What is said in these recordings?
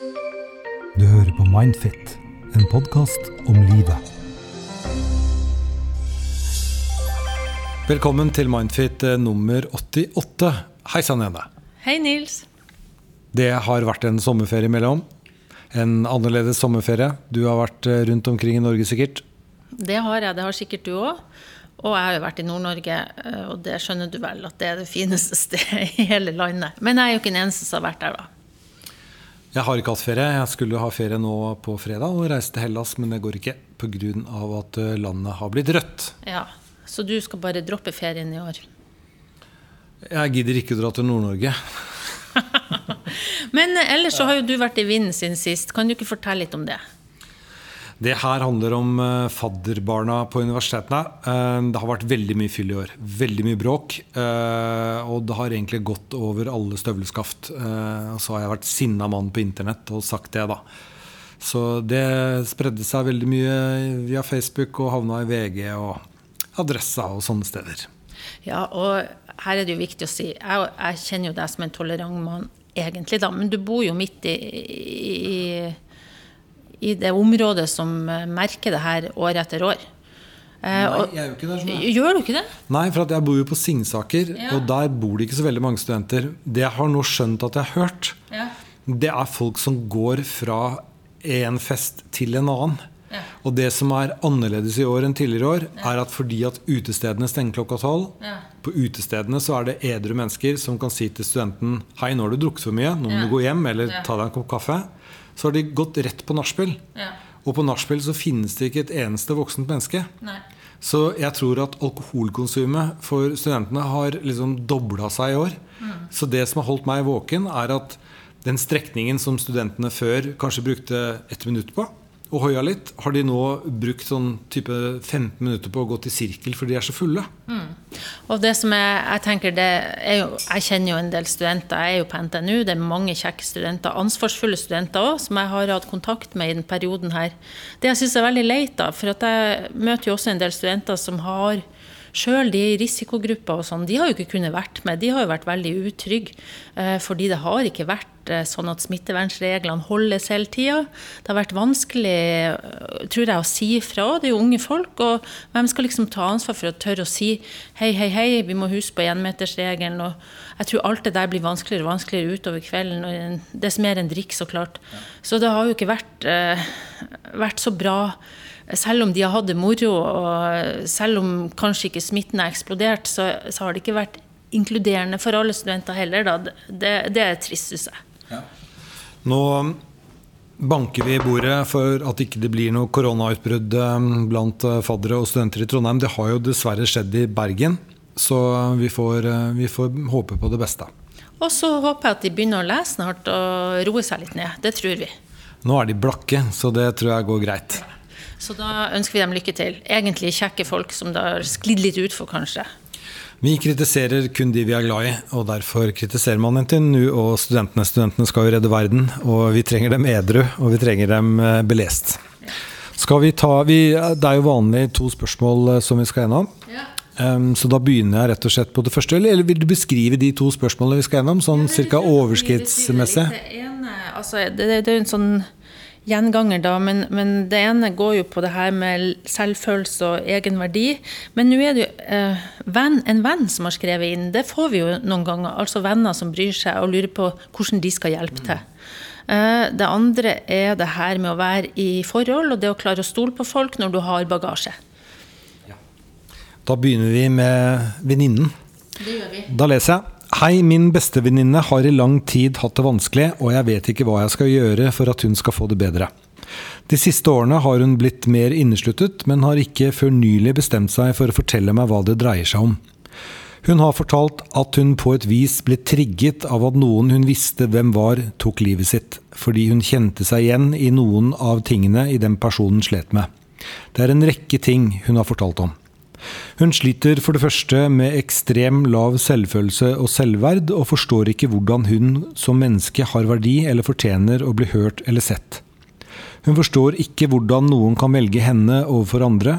Du hører på Mindfit, en podkast om livet. Velkommen til Mindfit eh, nummer 88. Hei sann, Ene. Hei, Nils. Det har vært en sommerferie imellom. En annerledes sommerferie. Du har vært eh, rundt omkring i Norge sikkert. Det har jeg. Det har sikkert du òg. Og jeg har jo vært i Nord-Norge, eh, og det skjønner du vel at det er det fineste stedet i hele landet. Men jeg er jo ikke den eneste som har vært der, da. Jeg har ikke hatt ferie. Jeg skulle ha ferie nå på fredag og reise til Hellas, men det går ikke pga. at eh, landet har blitt rødt. Ja, Så du skal bare droppe ferien i år? Jeg gidder ikke å dra til Nord-Norge. Men ellers så har jo du vært i vinden siden sist. Kan du ikke fortelle litt om det? Det her handler om uh, fadderbarna på universitetene. Uh, det har vært veldig mye fyll i år. Veldig mye bråk. Uh, og det har egentlig gått over alle støvleskaft. og så har jeg vært sinna mann på internett og sagt det, da. Så det spredde seg veldig mye via Facebook og havna i VG og Adressa og sånne steder. Ja, og her er det jo viktig å si Jeg, jeg kjenner jo deg som en tolerant mann egentlig, da, men du bor jo midt i, i i det området som eh, merker det her år etter år. Eh, Nei, jeg gjør ikke det. Sånn. Gjør du ikke det? Nei, for jeg bor jo på Singsaker, ja. og der bor det ikke så veldig mange studenter. Det jeg har nå skjønt at jeg har hørt, ja. det er folk som går fra en fest til en annen. Ja. Og det som er annerledes i år enn tidligere år, er at fordi at utestedene stenger klokka tolv, på utestedene så er det edru mennesker som kan si til studenten Hei, nå har du drukket for mye, nå må du gå hjem, eller ta deg en kopp kaffe så har de gått rett på nachspiel. Ja. Og på nachspiel så finnes det ikke et eneste voksent menneske. Nei. Så jeg tror at alkoholkonsumet for studentene har liksom dobla seg i år. Mm. Så det som har holdt meg våken, er at den strekningen som studentene før kanskje brukte ett minutt på, og hoia litt, har de nå brukt sånn type 15 minutter på å gå til sirkel fordi de er så fulle. Mm. Og det som jeg, jeg tenker det er jo, Jeg kjenner jo en del studenter. Jeg er jo på NTNU. Det er mange kjekke studenter. Ansvarsfulle studenter òg, som jeg har hatt kontakt med i den perioden her. Det jeg syns er veldig leit, da, for at jeg møter jo også en del studenter som har Sjøl de i risikogrupper og sånn, de har jo ikke kunnet vært med. De har jo vært veldig utrygge. Eh, fordi det har ikke vært eh, sånn at smittevernreglene holdes hele tida. Det har vært vanskelig, eh, tror jeg, å si fra. Det er jo unge folk. Og hvem skal liksom ta ansvar for å tørre å si hei, hei, hei, vi må huske på énmetersregelen. Og jeg tror alt det der blir vanskeligere og vanskeligere utover kvelden. Og er mer enn drikk, så klart. Så det har jo ikke vært, vært så bra selv om de har hatt det moro, og selv om kanskje ikke smitten har eksplodert, så, så, har det ikke vært inkluderende for alle studenter heller. Det, det, er trist, syns jeg. Ja. Nå banker vi i bordet for at ikke det blir noe koronautbrudd um, blant uh, faddere og studenter i Trondheim. Det har jo dessverre skjedd i Bergen, så vi får, uh, vi får håpe på det beste. Og så håper jeg at de begynner å lese snart og roe seg litt ned. Det tror vi. Nå er de blakke, så det tror jeg går greit. Så da ønsker vi dem lykke til. Egentlig kjekke folk som det har sklidd litt utfor, kanskje. Vi kritiserer kun de vi er glad i, og derfor kritiserer man NTNU og studentene. Studentene skal jo redde verden, og vi trenger dem edru, og vi trenger dem eh, belest. Skal vi ta, vi, det er jo vanlig to spørsmål eh, som vi skal gjennom. Ja. Um, så da begynner jeg rett og slett på det første. Eller, vil du beskrive de to spørsmålene vi skal gjennom, sånn cirka overskriftsmessig? Det, altså, det, det, det er jo en sånn gjenganger, da, men, men, det ene går jo på det her med selvfølelse og egenverdi. Men nå er det jo eh, venn, en venn som har skrevet inn. Det får vi jo noen ganger. Altså venner som bryr seg og lurer på hvordan de skal hjelpe til. Eh, det andre er det her med å være i forhold og det å klare å stole på folk når du har bagasje. Ja. Da begynner vi med venninnen. Da leser jeg. Hei, min bestevenninne har i lang tid hatt det vanskelig, og jeg vet ikke hva jeg skal gjøre for at hun skal få det bedre. De siste årene har hun blitt mer innesluttet, men har ikke før nylig bestemt seg for å fortelle meg hva det dreier seg om. Hun har fortalt at hun på et vis ble trigget av at noen hun visste hvem var, tok livet sitt, fordi hun kjente seg igjen i noen av tingene i den personen slet med. Det er en rekke ting hun har fortalt om. Hun sliter for det første med ekstrem lav selvfølelse og selvverd, og forstår ikke hvordan hun som menneske har verdi eller fortjener å bli hørt eller sett. Hun forstår ikke hvordan noen kan velge henne overfor andre.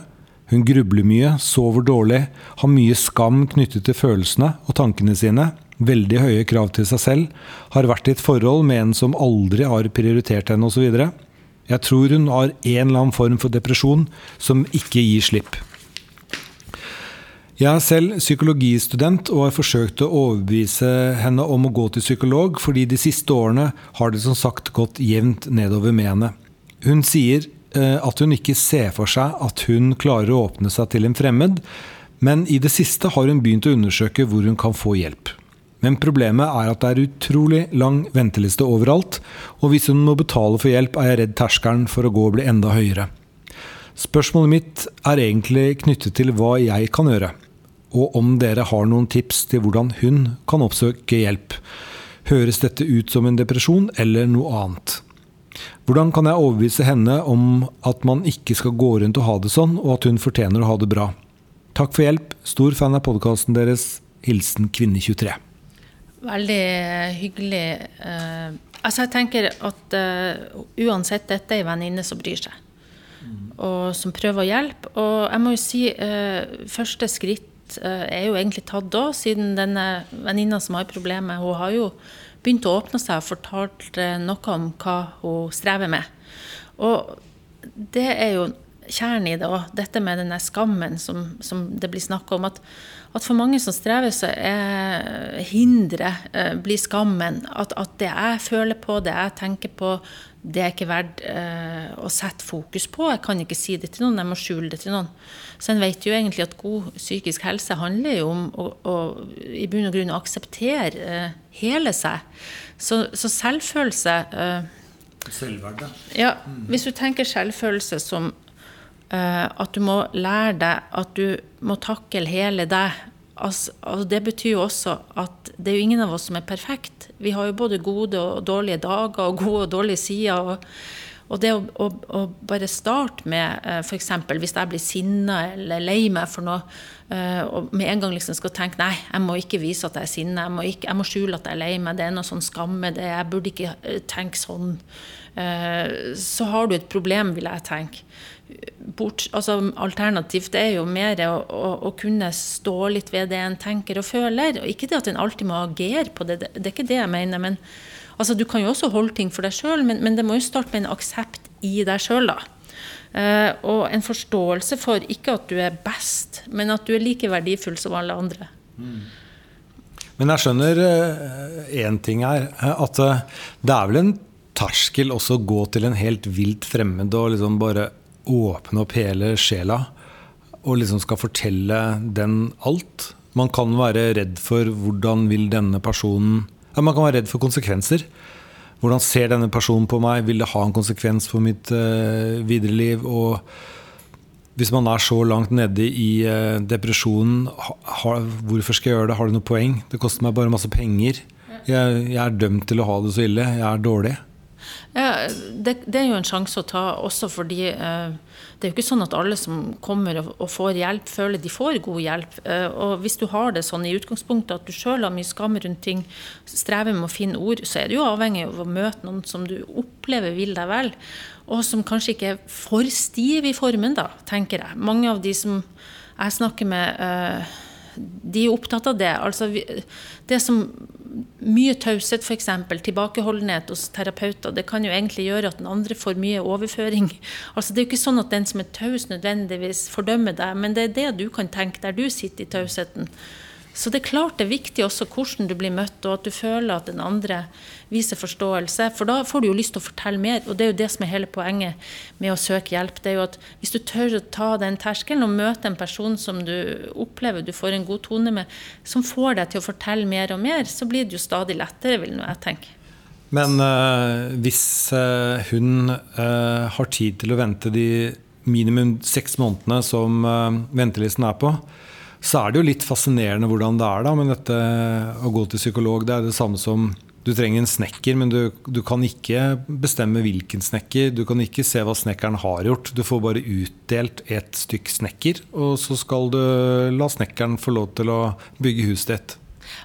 Hun grubler mye, sover dårlig, har mye skam knyttet til følelsene og tankene sine, veldig høye krav til seg selv, har vært i et forhold med en som aldri har prioritert henne osv. Jeg tror hun har en eller annen form for depresjon som ikke gir slipp. Jeg er selv psykologistudent og har forsøkt å overbevise henne om å gå til psykolog, fordi de siste årene har det som sagt gått jevnt nedover med henne. Hun sier eh, at hun ikke ser for seg at hun klarer å åpne seg til en fremmed, men i det siste har hun begynt å undersøke hvor hun kan få hjelp. Men problemet er at det er utrolig lang venteliste overalt, og hvis hun må betale for hjelp, er jeg redd terskelen for å gå bli enda høyere. Spørsmålet mitt er egentlig knyttet til hva jeg kan gjøre, og om dere har noen tips til hvordan hun kan oppsøke hjelp. Høres dette ut som en depresjon eller noe annet? Hvordan kan jeg overbevise henne om at man ikke skal gå rundt og ha det sånn, og at hun fortjener å ha det bra? Takk for hjelp. Stor fan av podkasten deres. Hilsen Kvinne23. Veldig hyggelig. Uh, altså jeg tenker at uh, uansett, dette er ei venninne som bryr seg. Mm. Og som prøver å hjelpe. Og jeg må jo si uh, første skritt er jo egentlig tatt da, siden denne venninna som har problemet, hun har jo begynt å åpne seg og fortalt noe om hva hun strever med. Og det er jo kjernen i det òg, dette med denne skammen som, som det blir snakk om. At, at, for mange som strever, så er hinderet eh, blir skammen. At, at, det jeg føler på, det jeg tenker på, det er ikke verdt eh, å sette fokus på. Jeg kan ikke si det til noen, jeg må skjule det til noen. Så en vet jo egentlig at god psykisk helse handler jo om å, å i bunn og grunn akseptere eh, hele seg. Så, så selvfølelse eh, Selvverdet. Ja, hvis du tenker selvfølelse som at du må lære deg at du må takle hele deg. Altså, altså det betyr jo også at det er jo ingen av oss som er perfekt. Vi har jo både gode og dårlige dager og gode og dårlige sider. og, og det å, å, å, bare starte med uh, f.eks. hvis jeg blir sinna eller lei meg for noe, uh, og med en gang liksom skal tenke nei, jeg må ikke vise at jeg er sinna, jeg, jeg, må skjule at jeg er lei meg, det er noe sånn skamme, det, jeg burde ikke tenke sånn. Så har du et problem, vil jeg tenke bort, altså Alternativt er jo mer å, å, å, kunne stå litt ved det en tenker og føler. og Ikke det at en alltid må agere på det, det, det er ikke det jeg mener. men altså Du kan jo også holde ting for deg sjøl, men, men, det må jo starte med en aksept i deg sjøl. Uh, og en forståelse for ikke at du er best, men at du er like verdifull som alle andre. Mm. Men jeg skjønner én uh, ting her. At uh, det er vel en terskel også å gå til en helt vilt fremmed og liksom bare åpne opp hele sjela og liksom skal fortelle den alt. Man kan være redd for hvordan vil denne personen ja, Man kan være redd for konsekvenser. Hvordan ser denne personen på meg? Vil det ha en konsekvens for mitt uh, videre liv? Og hvis man er så langt nede i uh, depresjonen, ha, hvorfor skal jeg gjøre det? Har det noe poeng? Det koster meg bare masse penger. Jeg, jeg er dømt til å ha det så ille. Jeg er dårlig. Ja, det, det, er jo en sjanse å ta også fordi eh, det er jo ikke sånn at alle som kommer og, og, får hjelp, føler de får god hjelp. Eh, og hvis du har det sånn i utgangspunktet at du sjøl har mye skam rundt ting, strever med å finne ord, så er du jo avhengig av å møte noen som du opplever vil deg vel, og som kanskje ikke er for stiv i formen, da, tenker jeg. Mange av de som jeg snakker med, eh, de er opptatt av det. Altså, det som mye taushet, f.eks. tilbakeholdenhet hos terapeuter, det kan jo egentlig gjøre at den andre får mye overføring. Altså, det er jo ikke sånn at den som er taus, nødvendigvis fordømmer deg, men det er det du kan tenke der du sitter i tausheten. Så det er klart det er viktig også hvordan du blir møtt, og at du føler at den andre viser forståelse. For da får du jo lyst til å fortelle mer, og det er jo det som er hele poenget med å søke hjelp. Det er jo at hvis du tør å ta den terskelen og møte en person som du opplever du får en god tone med, som får deg til å fortelle mer og mer, så blir det jo stadig lettere, vil nå jeg tenke. Men øh, hvis øh, hun øh, har tid til å vente de minimum seks månedene som ventelisten er på, så er det jo litt fascinerende hvordan det er da, men dette å gå til psykolog. Det er det samme som du trenger en snekker, men du, du, kan ikke bestemme hvilken snekker. Du kan ikke se hva snekkeren har gjort. Du får bare utdelt et stykk snekker, og så skal du la snekkeren få lov til å bygge huset ditt.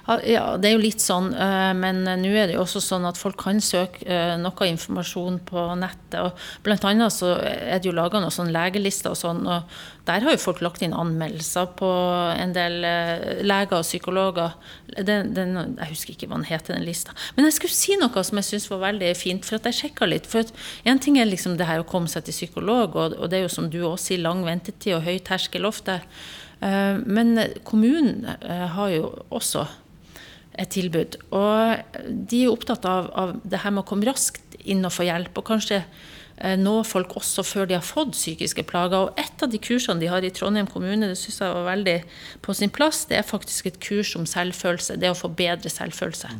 Ja, det er jo litt sånn, eh, men nå er det jo også sånn at folk kan søke eh, noe informasjon på nettet. og Blant annet så er det jo laga noen sånn legelister og sånn, og der har jo folk lagt inn anmeldelser på en del eh, leger og psykologer. Den, den, jeg husker ikke hva den heter, den lista. Men jeg skulle si noe som jeg syns var veldig fint, for at jeg sjekka litt. For én ting er liksom det her å komme seg til psykolog, og, og det er jo som du også sier, lang ventetid og høy terskel ofte. Men kommunen har jo også et tilbud. Og de er opptatt av, av, det her med å komme raskt inn og få hjelp, og kanskje eh, nå folk også før de har fått psykiske plager. Og et av de kursene de har i Trondheim kommune, det syns jeg var veldig på sin plass, det er faktisk et kurs om selvfølelse. Det å få bedre selvfølelse.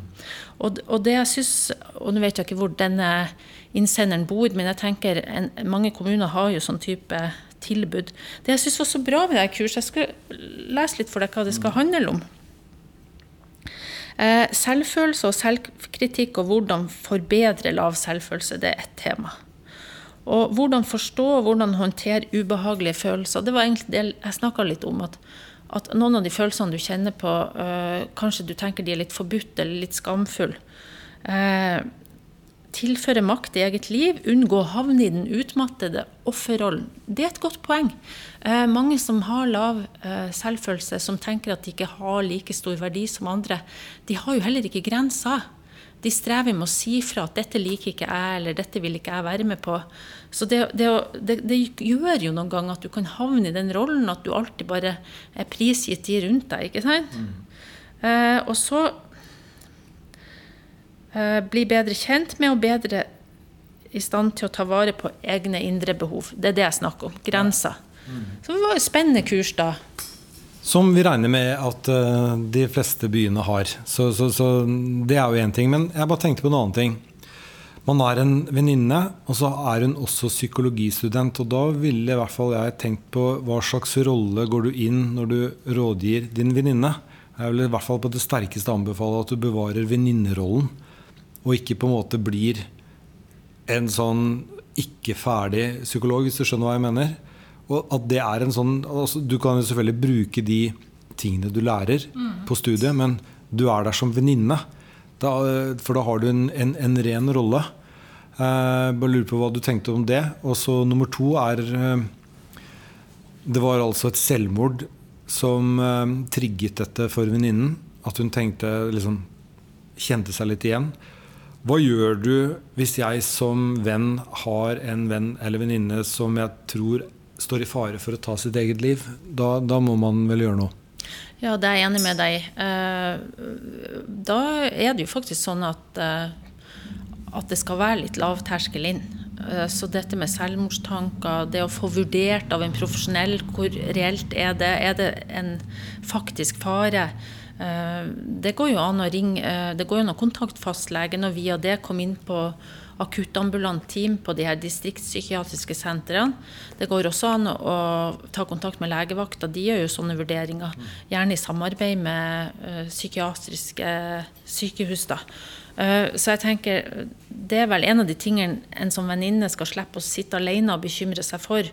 Og, og det jeg synes, og nå vet jeg ikke hvor denne innsenderen bor, men jeg tenker en, mange kommuner har jo sånn type tilbud. Det jeg syns var så bra med det kurset, jeg skal lese litt for deg hva det skal handle om. Eh, selvfølelse og selvkritikk og hvordan forbedre lav selvfølelse, det er ett tema. Og hvordan forstå og hvordan håndtere ubehagelige følelser. Det var egentlig det jeg snakka litt om. At, at, noen av de følelsene du kjenner på, øh, kanskje du tenker de er litt forbudt eller litt skamfulle. Eh, tilføre makt i eget liv, unngå å havne i den utmattede offerrollen. Det er et godt poeng. Eh, mange som har lav eh, selvfølelse, som tenker at de ikke har like stor verdi som andre, de har jo heller ikke grenser. De strever med å si fra at 'dette liker ikke jeg', eller 'dette vil ikke jeg være med på'. Så det, det, det, det gjør jo noen ganger at du kan havne i den rollen at du alltid bare er prisgitt de rundt deg. ikke sant? Mm. Eh, og så bli bedre kjent med og bedre i stand til å ta vare på egne indre behov. Det er det jeg snakker om. Grenser. Så det var et spennende kurs da. Som vi regner med at uh, de fleste byene har. Så, så, så det er jo én ting. Men jeg bare tenkte på en annen ting. Man er en venninne, og så er hun også psykologistudent. Og da ville i hvert fall jeg tenkt på hva slags rolle går du inn når du rådgir din venninne. Jeg vil i hvert fall på det sterkeste anbefale at du bevarer venninnerollen og ikke på en måte blir en sånn ikke ferdig psykolog, hvis du skjønner hva jeg mener. Og at det er en sånn altså, Du kan jo selvfølgelig bruke de tingene du lærer mm. på studiet, men du er der som venninne. For da har du en, en, en ren rolle. Eh, bare lurer på hva du tenkte om det. Og så nummer to er eh, Det var altså et selvmord som eh, trigget dette for venninnen. At hun tenkte liksom Kjente seg litt igjen. Hva gjør du hvis jeg som venn har en venn eller venninne som jeg tror står i fare for å ta sitt eget liv? Da, da må man vel gjøre noe? Ja, det er jeg enig med deg eh, Da er det jo faktisk sånn at, eh, at det skal være litt lav terskel inn. Eh, så dette med selvmordstanker, det å få vurdert av en profesjonell hvor reelt er det, er det en faktisk fare? Eh, det går jo an å ringe, eh, det går an å kontakte fastlegen og via det komme inn på akuttambulant team på de her distriktspsykiatriske sentrene. Det går også an å ta kontakt med legevakta. De gjør jo sånne vurderinger. Gjerne i samarbeid med uh, psykiatriske sykehus. da. Så jeg tenker det er vel en av de tingene en som venninne skal slippe å sitte alene og bekymre seg for.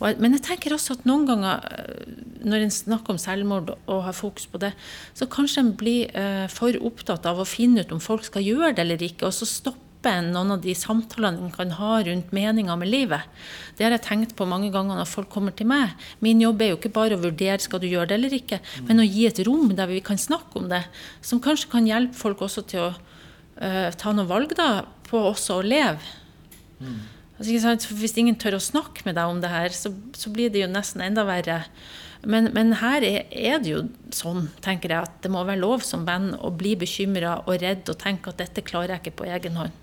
Men jeg tenker også at noen ganger uh, når en snakker om selvmord og har fokus på det, så kanskje en blir for opptatt av å finne ut om folk skal gjøre det eller ikke, og så stoppe noen av de samtalene en kan ha rundt meninga med livet. Det har jeg tenkt på mange ganger når folk kommer til meg. Min jobb er jo ikke bare å vurdere skal du gjøre det eller ikke, men å gi et rom der vi kan snakke om det. Som kanskje kan hjelpe folk også til å uh, ta noen valg da, på også å leve. Mm. Altså, hvis ingen tør å snakke med deg om det her, så, så blir det jo nesten enda verre. Men, men, her er, er, det jo sånn, tenker jeg, at det må være lov som venn å bli bekymra og redd og tenke at dette klarer jeg ikke på egen hånd.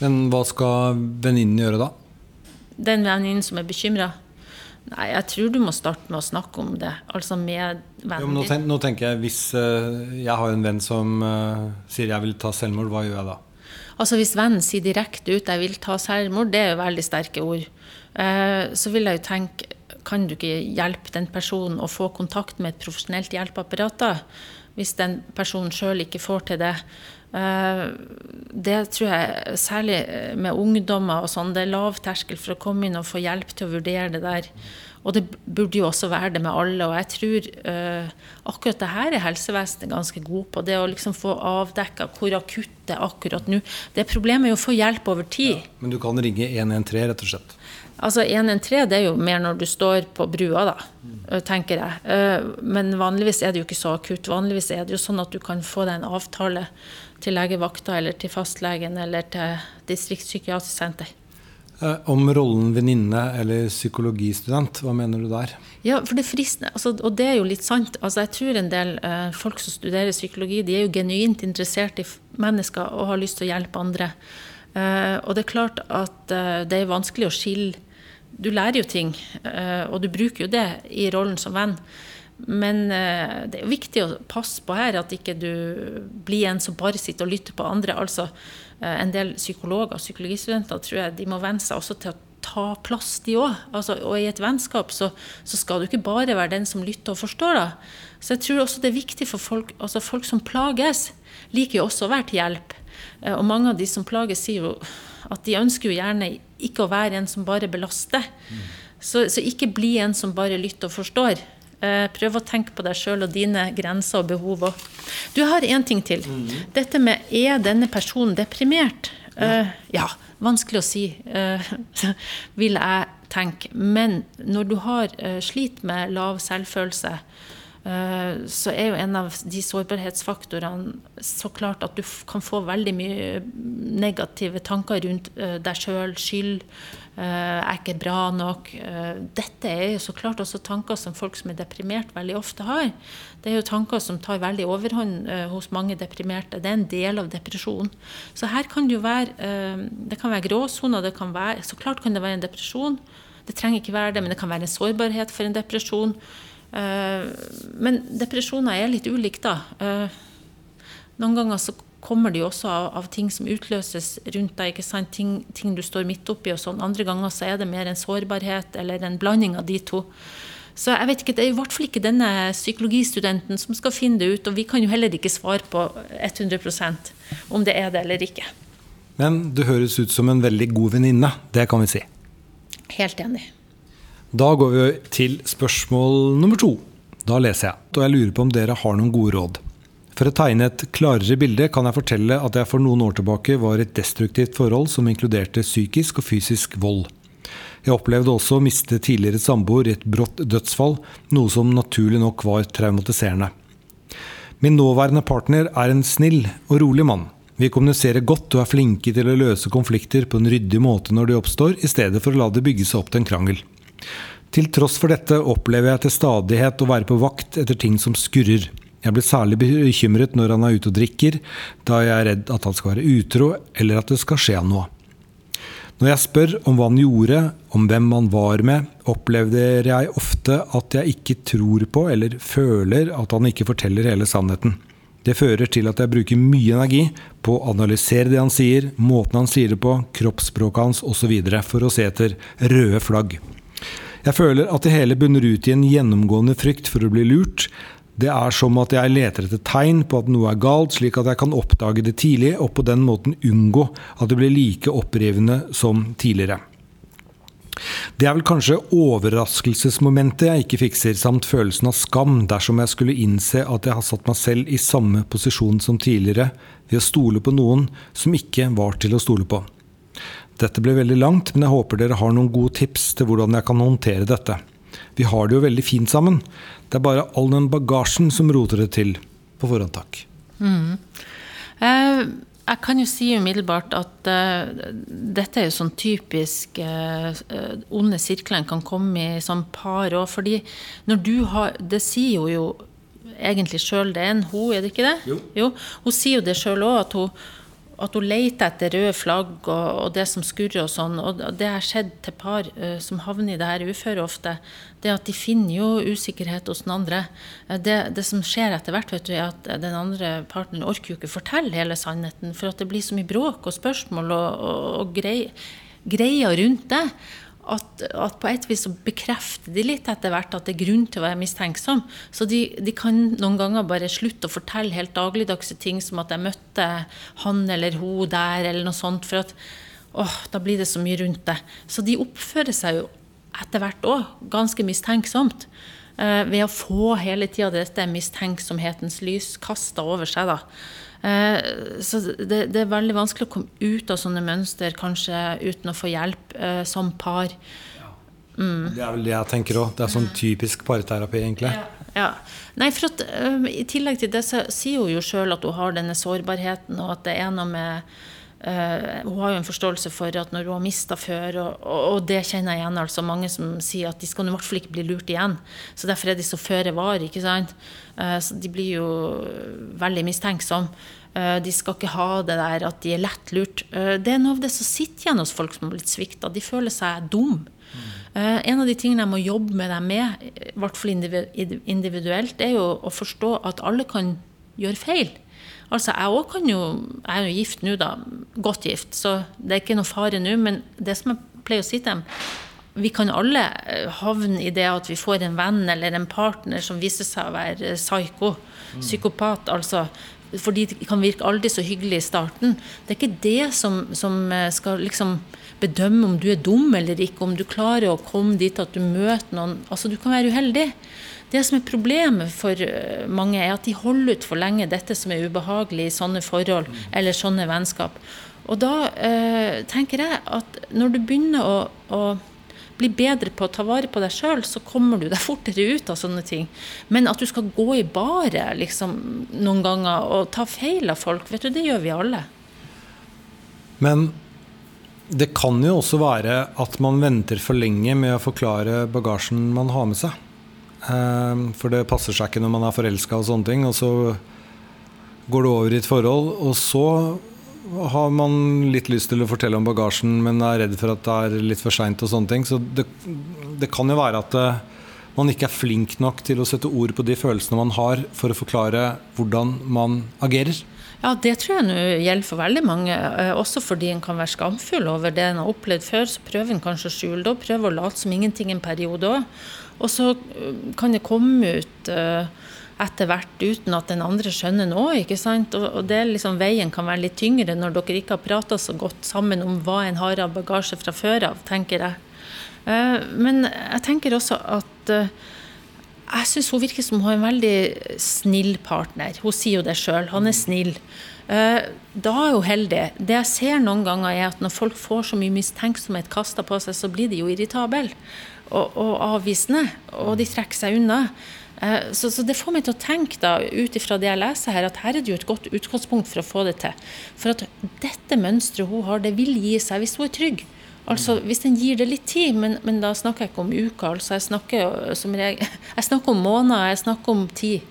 Men hva skal venninnen gjøre da? Den venninnen som er bekymra? Nei, jeg tror du må starte med å snakke om det. Altså med vennen din. Nå, ten nå, tenker jeg, hvis uh, jeg har en venn som uh, sier jeg vil ta selvmord, hva gjør jeg da? Altså Hvis vennen sier direkte ut 'jeg vil ta selvmord', det er jo veldig sterke ord. Uh, så vil jeg jo tenke kan du ikke hjelpe den personen å få kontakt med et profesjonelt hjelpeapparat da? Hvis den personen sjøl ikke får til det. Eh, det tror jeg særlig med ungdommer og sånn, det er lav terskel for å komme inn og få hjelp til å vurdere det der. Og det burde jo også være det med alle. Og jeg tror uh, akkurat det her er helsevesenet ganske god på. Det å liksom få avdekka hvor akutt det er akkurat nå. Det problemet er jo å få hjelp over tid. Ja, men du kan ringe 113, rett og slett? Altså 113 det er jo mer når du står på brua, da, mm. tenker jeg. Eh, men vanligvis er det jo ikke så akutt. Vanligvis er det jo sånn at du kan få deg en avtale til legevakta eller til fastlegen eller til distriktspsykiatrisk senter. Eh, om rollen venninne eller psykologistudent, hva mener du der? Ja, for det fristende, altså, og det er jo litt sant. Altså, jeg tror en del eh, folk som studerer psykologi, de er jo genuint interessert i mennesker og har lyst til å hjelpe andre. Eh, og det er klart at eh, det er vanskelig å skille Du lærer jo ting, eh, og du bruker jo det i rollen som venn. Men det er jo viktig å passe på her at ikke du blir en som bare sitter og lytter på andre. altså Eh, en del psykologer og psykologistudenter tror jeg de må venne seg også til å ta plass, de òg. Altså, og i et vennskap så, så, skal du ikke bare være den som lytter og forstår. Da. Så jeg tror også det er viktig for folk altså folk som plages, liker jo også å være til hjelp. Eh, og mange av de som plages, sier jo at de ønsker jo gjerne ikke å være en som bare belaster. Mm. Så, så ikke bli en som bare lytter og forstår. Eh, prøv å tenke på deg sjøl og dine grenser og behov. Du har én ting til. Mm. Dette med er denne personen deprimert? Ja. Uh, ja, vanskelig å si, uh, vil jeg tenke. Men når du har uh, slit med lav selvfølelse, så er jo en av de sårbarhetsfaktorene så klart at du kan få veldig mye negative tanker rundt deg sjøl, skyld, Eh, er ikke bra nok. Eh, dette er jo så klart også tanker som folk som er deprimert, veldig ofte har. Det er jo tanker som tar veldig overhånd eh, hos mange deprimerte. Det er en del av depresjonen. Så her kan det jo være Det kan være gråsoner. Det kan være, så klart kan det være en depresjon. Det trenger ikke være det, men det kan være en sårbarhet for en depresjon. Men depresjoner er litt ulike, da. Noen ganger så kommer det jo også av, av, ting som utløses rundt deg. ikke? Ting, ting du står midt oppi og sånn. Andre ganger så er det mer en sårbarhet eller en blanding av de to. Så jeg vet ikke, Det er i hvert fall ikke denne psykologistudenten som skal finne det ut. Og vi kan jo heller ikke svare på 100% om det er det eller ikke. Men du høres ut som en veldig god venninne. Det kan vi si. Helt enig. Da går vi til spørsmål nummer to. Da leser jeg. Og jeg lurer på om dere har noen gode råd. For å tegne et klarere bilde kan jeg fortelle at jeg for noen år tilbake var i et destruktivt forhold som inkluderte psykisk og fysisk vold. Jeg opplevde også å miste tidligere samboer i et brått dødsfall, noe som naturlig nok var traumatiserende. Min nåværende partner er en snill og rolig mann. Vi kommuniserer godt og er flinke til å løse konflikter på en ryddig måte når de oppstår, i stedet for å la det bygge seg opp til en krangel. Til tross for dette opplever jeg til stadighet å være på vakt etter ting som skurrer. Jeg blir særlig bekymret når han er ute og drikker, da jeg er redd at han skal være utro, eller at det skal skje noe. Når jeg spør om hva han gjorde, om hvem han var med, opplever jeg ofte at jeg ikke tror på eller føler at han ikke forteller hele sannheten. Det fører til at jeg bruker mye energi på å analysere det han sier, måten han sier det på, kroppsspråket hans osv. for å se etter røde flagg. Jeg føler at det hele bunner ut i en gjennomgående frykt for å bli lurt, det er som at jeg leter etter tegn på at noe er galt, slik at jeg kan oppdage det tidlig, og på den måten unngå at det blir like opprivende som tidligere. Det er vel kanskje overraskelsesmomentet jeg ikke fikser, samt følelsen av skam dersom jeg skulle innse at jeg har satt meg selv i samme posisjon som tidligere, ved å stole på noen som ikke var til å stole på. Dette ble veldig langt, men jeg håper dere har noen gode tips til hvordan jeg kan håndtere dette. Vi har det jo veldig fint sammen. Det er bare all den bagasjen som roter det til. På forhånd, takk. Mm. Eh, jeg kan jo si umiddelbart at uh, dette er jo sånn typisk uh, onde sirkler kan komme i som par òg. Fordi når du har Det sier hun jo egentlig sjøl, det er en hun, er det ikke det? Jo. jo. Hun sier jo det sjøl òg, at hun at hun leter etter røde flagg og, og, det som skurrer og sånn. Og det har skjedd til par uh, som havner i det her uføret ofte. Det at de finner jo usikkerhet hos den andre. Uh, det, det, som skjer etter hvert, vet du, er at den andre partneren orker jo ikke fortelle hele sannheten. For at det blir så mye bråk og spørsmål og, og, og greier rundt det at, at, på et vis så bekrefter de litt etter hvert at det er grunn til å være mistenksom. Så de, de, kan noen ganger bare slutte å fortelle helt dagligdagse ting som at jeg møtte han eller hun der, eller noe sånt. For at åh, da blir det så mye rundt det. Så de oppfører seg jo etter hvert òg ganske mistenksomt. Eh, ved å få hele tida dette mistenksomhetens lys kasta over seg. da. Eh, så det, det, er veldig vanskelig å komme ut av sånne mønster kanskje uten å få hjelp eh, som par. Mm. Det er vel det jeg tenker òg. Det er sånn typisk parterapi, egentlig. Ja. ja. Nei, for at, I tillegg til det så sier hun jo sjøl at hun har denne sårbarheten, og at det er noe med Uh, hun har jo en forståelse for at når hun har mista før, og, og, og, det kjenner jeg igjen, altså mange som sier at de skal i hvert fall ikke bli lurt igjen. Så derfor er de så føre var. ikke sant? Uh, så de blir jo veldig mistenksomme. Uh, de skal ikke ha det der at de er lett lurt. det er noe av det som sitter igjen hos folk som har blitt svikta. De føler seg dum. en av de tingene jeg må jobbe med dem med, i hvert fall individuelt, er jo å forstå at alle kan gjøre feil. Altså, jeg òg kan jo Jeg er jo gift nå, da. Godt gift, så det er ikke noe fare nå. Men det som jeg pleier å si til dem vi kan alle eh, havne i det at vi får en venn eller en partner som viser seg å være psyko. Mm. Psykopat, altså. Fordi de kan virke aldri så hyggelig i starten. Det er ikke det som, som eh, skal liksom bedømme om du er dum eller ikke, om du klarer å komme dit at du møter noen. Altså, du kan være uheldig. Det som er problemet for eh, mange, er at de holder ut for lenge dette som er ubehagelig i sånne forhold eller sånne vennskap. Og da eh, tenker jeg at når du begynner å, å bli bedre på å ta vare på deg sjøl, så kommer du deg fortere ut av sånne ting. Men at du skal gå i baret liksom, noen ganger og ta feil av folk, vet du, det gjør vi alle. Men det kan jo også være at man venter for lenge med å forklare bagasjen man har med seg. Ehm, for det passer seg ikke når man er forelska og sånne ting. Og så går det over i et forhold, og så har man litt lyst til å fortelle om bagasjen, men er redd for at det er litt for seint og sånne ting. Så det, det kan jo være at eh, man ikke er flink nok til å sette ord på de følelsene man har, for å forklare hvordan man agerer. Ja, det tror jeg nå gjelder for veldig mange. Eh, også fordi en kan være skamfull over det en har opplevd før. Så prøver en kanskje å skjule det, og prøver å late som ingenting en periode òg. Og så øh, kan det komme ut uh, etter hvert uten at den andre skjønner noe. ikke sant? Og, det liksom, Veien kan være litt tyngre når dere ikke har prata så godt sammen om hva en har av bagasje fra før av, tenker jeg. Uh, men jeg tenker også at uh, jeg syns hun virker som hun er en veldig snill partner. Hun sier jo det sjøl. Han er snill. Da er hun heldig. Det jeg ser noen ganger, er at når folk får så mye mistenksomhet kasta på seg, så blir de jo irritable og, og avvisende, og de trekker seg unna. Eh, så, så, det får meg til å tenke da, ut ifra det jeg leser her, at her er det jo et godt utgangspunkt for å få det til. For at dette mønsteret hun har, det vil gi seg hvis hun er trygg. Altså Hvis den gir det litt tid, men, men da snakker jeg ikke om uker. altså Jeg snakker, jeg, jeg snakker om måneder, jeg snakker om tid.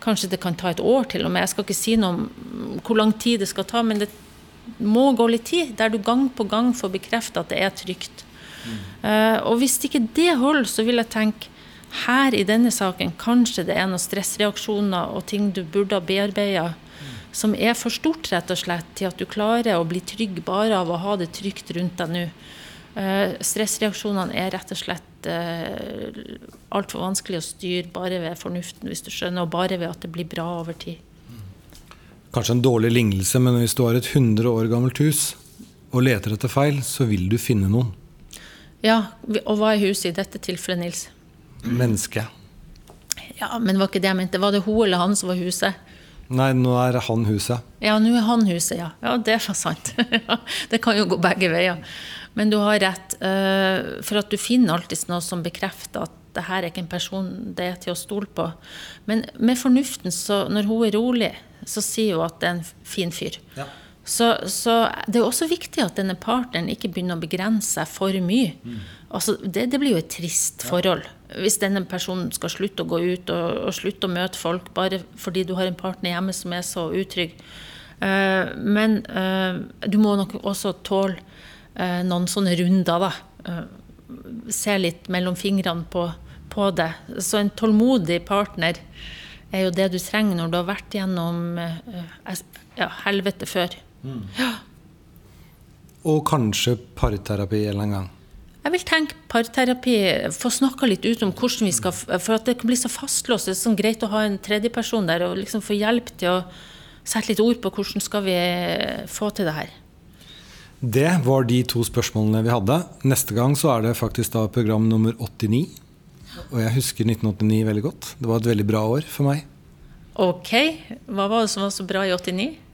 Kanskje det kan ta et år til og med. Jeg skal ikke si noe om hvor lang tid det skal ta, men det må gå litt tid, der du gang på gang får bekreftet at det er trygt. Uh, og hvis ikke det holder, så vil jeg tenke her i denne saken kanskje det er noen stressreaksjoner og ting du burde ha bearbeida, som er for stort, rett og slett, til at du klarer å bli trygg bare av å ha det trygt rundt deg nå. Uh, stressreaksjonene er rett og slett uh, altfor vanskelig å styre bare ved fornuften, hvis du skjønner, og bare ved at det blir bra over tid. Kanskje en dårlig lignelse, men hvis du har et 100 år gammelt hus og leter etter feil, så vil du finne noen. Ja, og hva er huset i dette tilfellet, Nils? Menneske. Ja, men var ikke det jeg mente. Var det hun eller han som var huset? Nei, nå er han huset. Ja, nå er han huset, ja. Ja, det er sant. det kan jo gå begge veier. Men du har rett. Eh, for at du finner alltid noe som bekrefter at det her er ikke en person det er til å stole på. Men med fornuften, så når hun er rolig, så sier hun at det er en fin fyr. Ja. Så, så, det er også viktig at denne partneren ikke begynner å begrense seg for mye. Mm. Altså, det, det, blir jo et trist forhold. Hvis denne personen skal slutte å gå ut og, og, slutte å møte folk bare fordi du har en partner hjemme som er så utrygg. Uh, men uh, du må nok også tåle uh, noen sånne runder, da. se litt mellom fingrene på, på, det. Så en tålmodig partner er jo det du trenger når du har vært gjennom ja, helvete før. Mm. Ja. Og kanskje parterapi en eller annen gang? Jeg vil tenke parterapi, få snakka litt ut om hvordan vi skal For at det kan bli så fastlåst. Det er sånn greit å ha en tredjeperson der og liksom få hjelp til å sette litt ord på hvordan skal vi få til det her. Det var de to spørsmålene vi hadde. Neste gang så er det faktisk da program nummer 89. Og jeg husker 1989 veldig godt. Det var et veldig bra år for meg. Ok. Hva var det som var så bra i 89?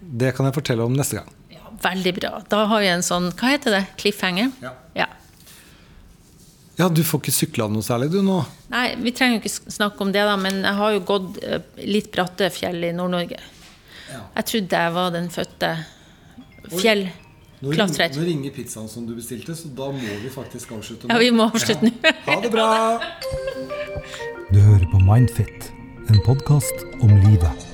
Det kan jeg fortelle om neste gang. Ja, veldig bra. Da har vi en sånn Hva heter det? Cliffhanger? Ja. ja. Ja, du får ikke sykla noe særlig du nå? Nei, vi trenger jo ikke snakke om det, da, men jeg har jo gått eh, litt bratte fjell i Nord-Norge. Ja. Jeg trodde jeg var den fødte Nå, fjellklatrer. ringer- nå ringer pizzaen som du bestilte, så da må vi faktisk avslutte nå. Ja, vi må avslutte nå. Ha det bra! Du hører på Mindfit, en podkast om livet.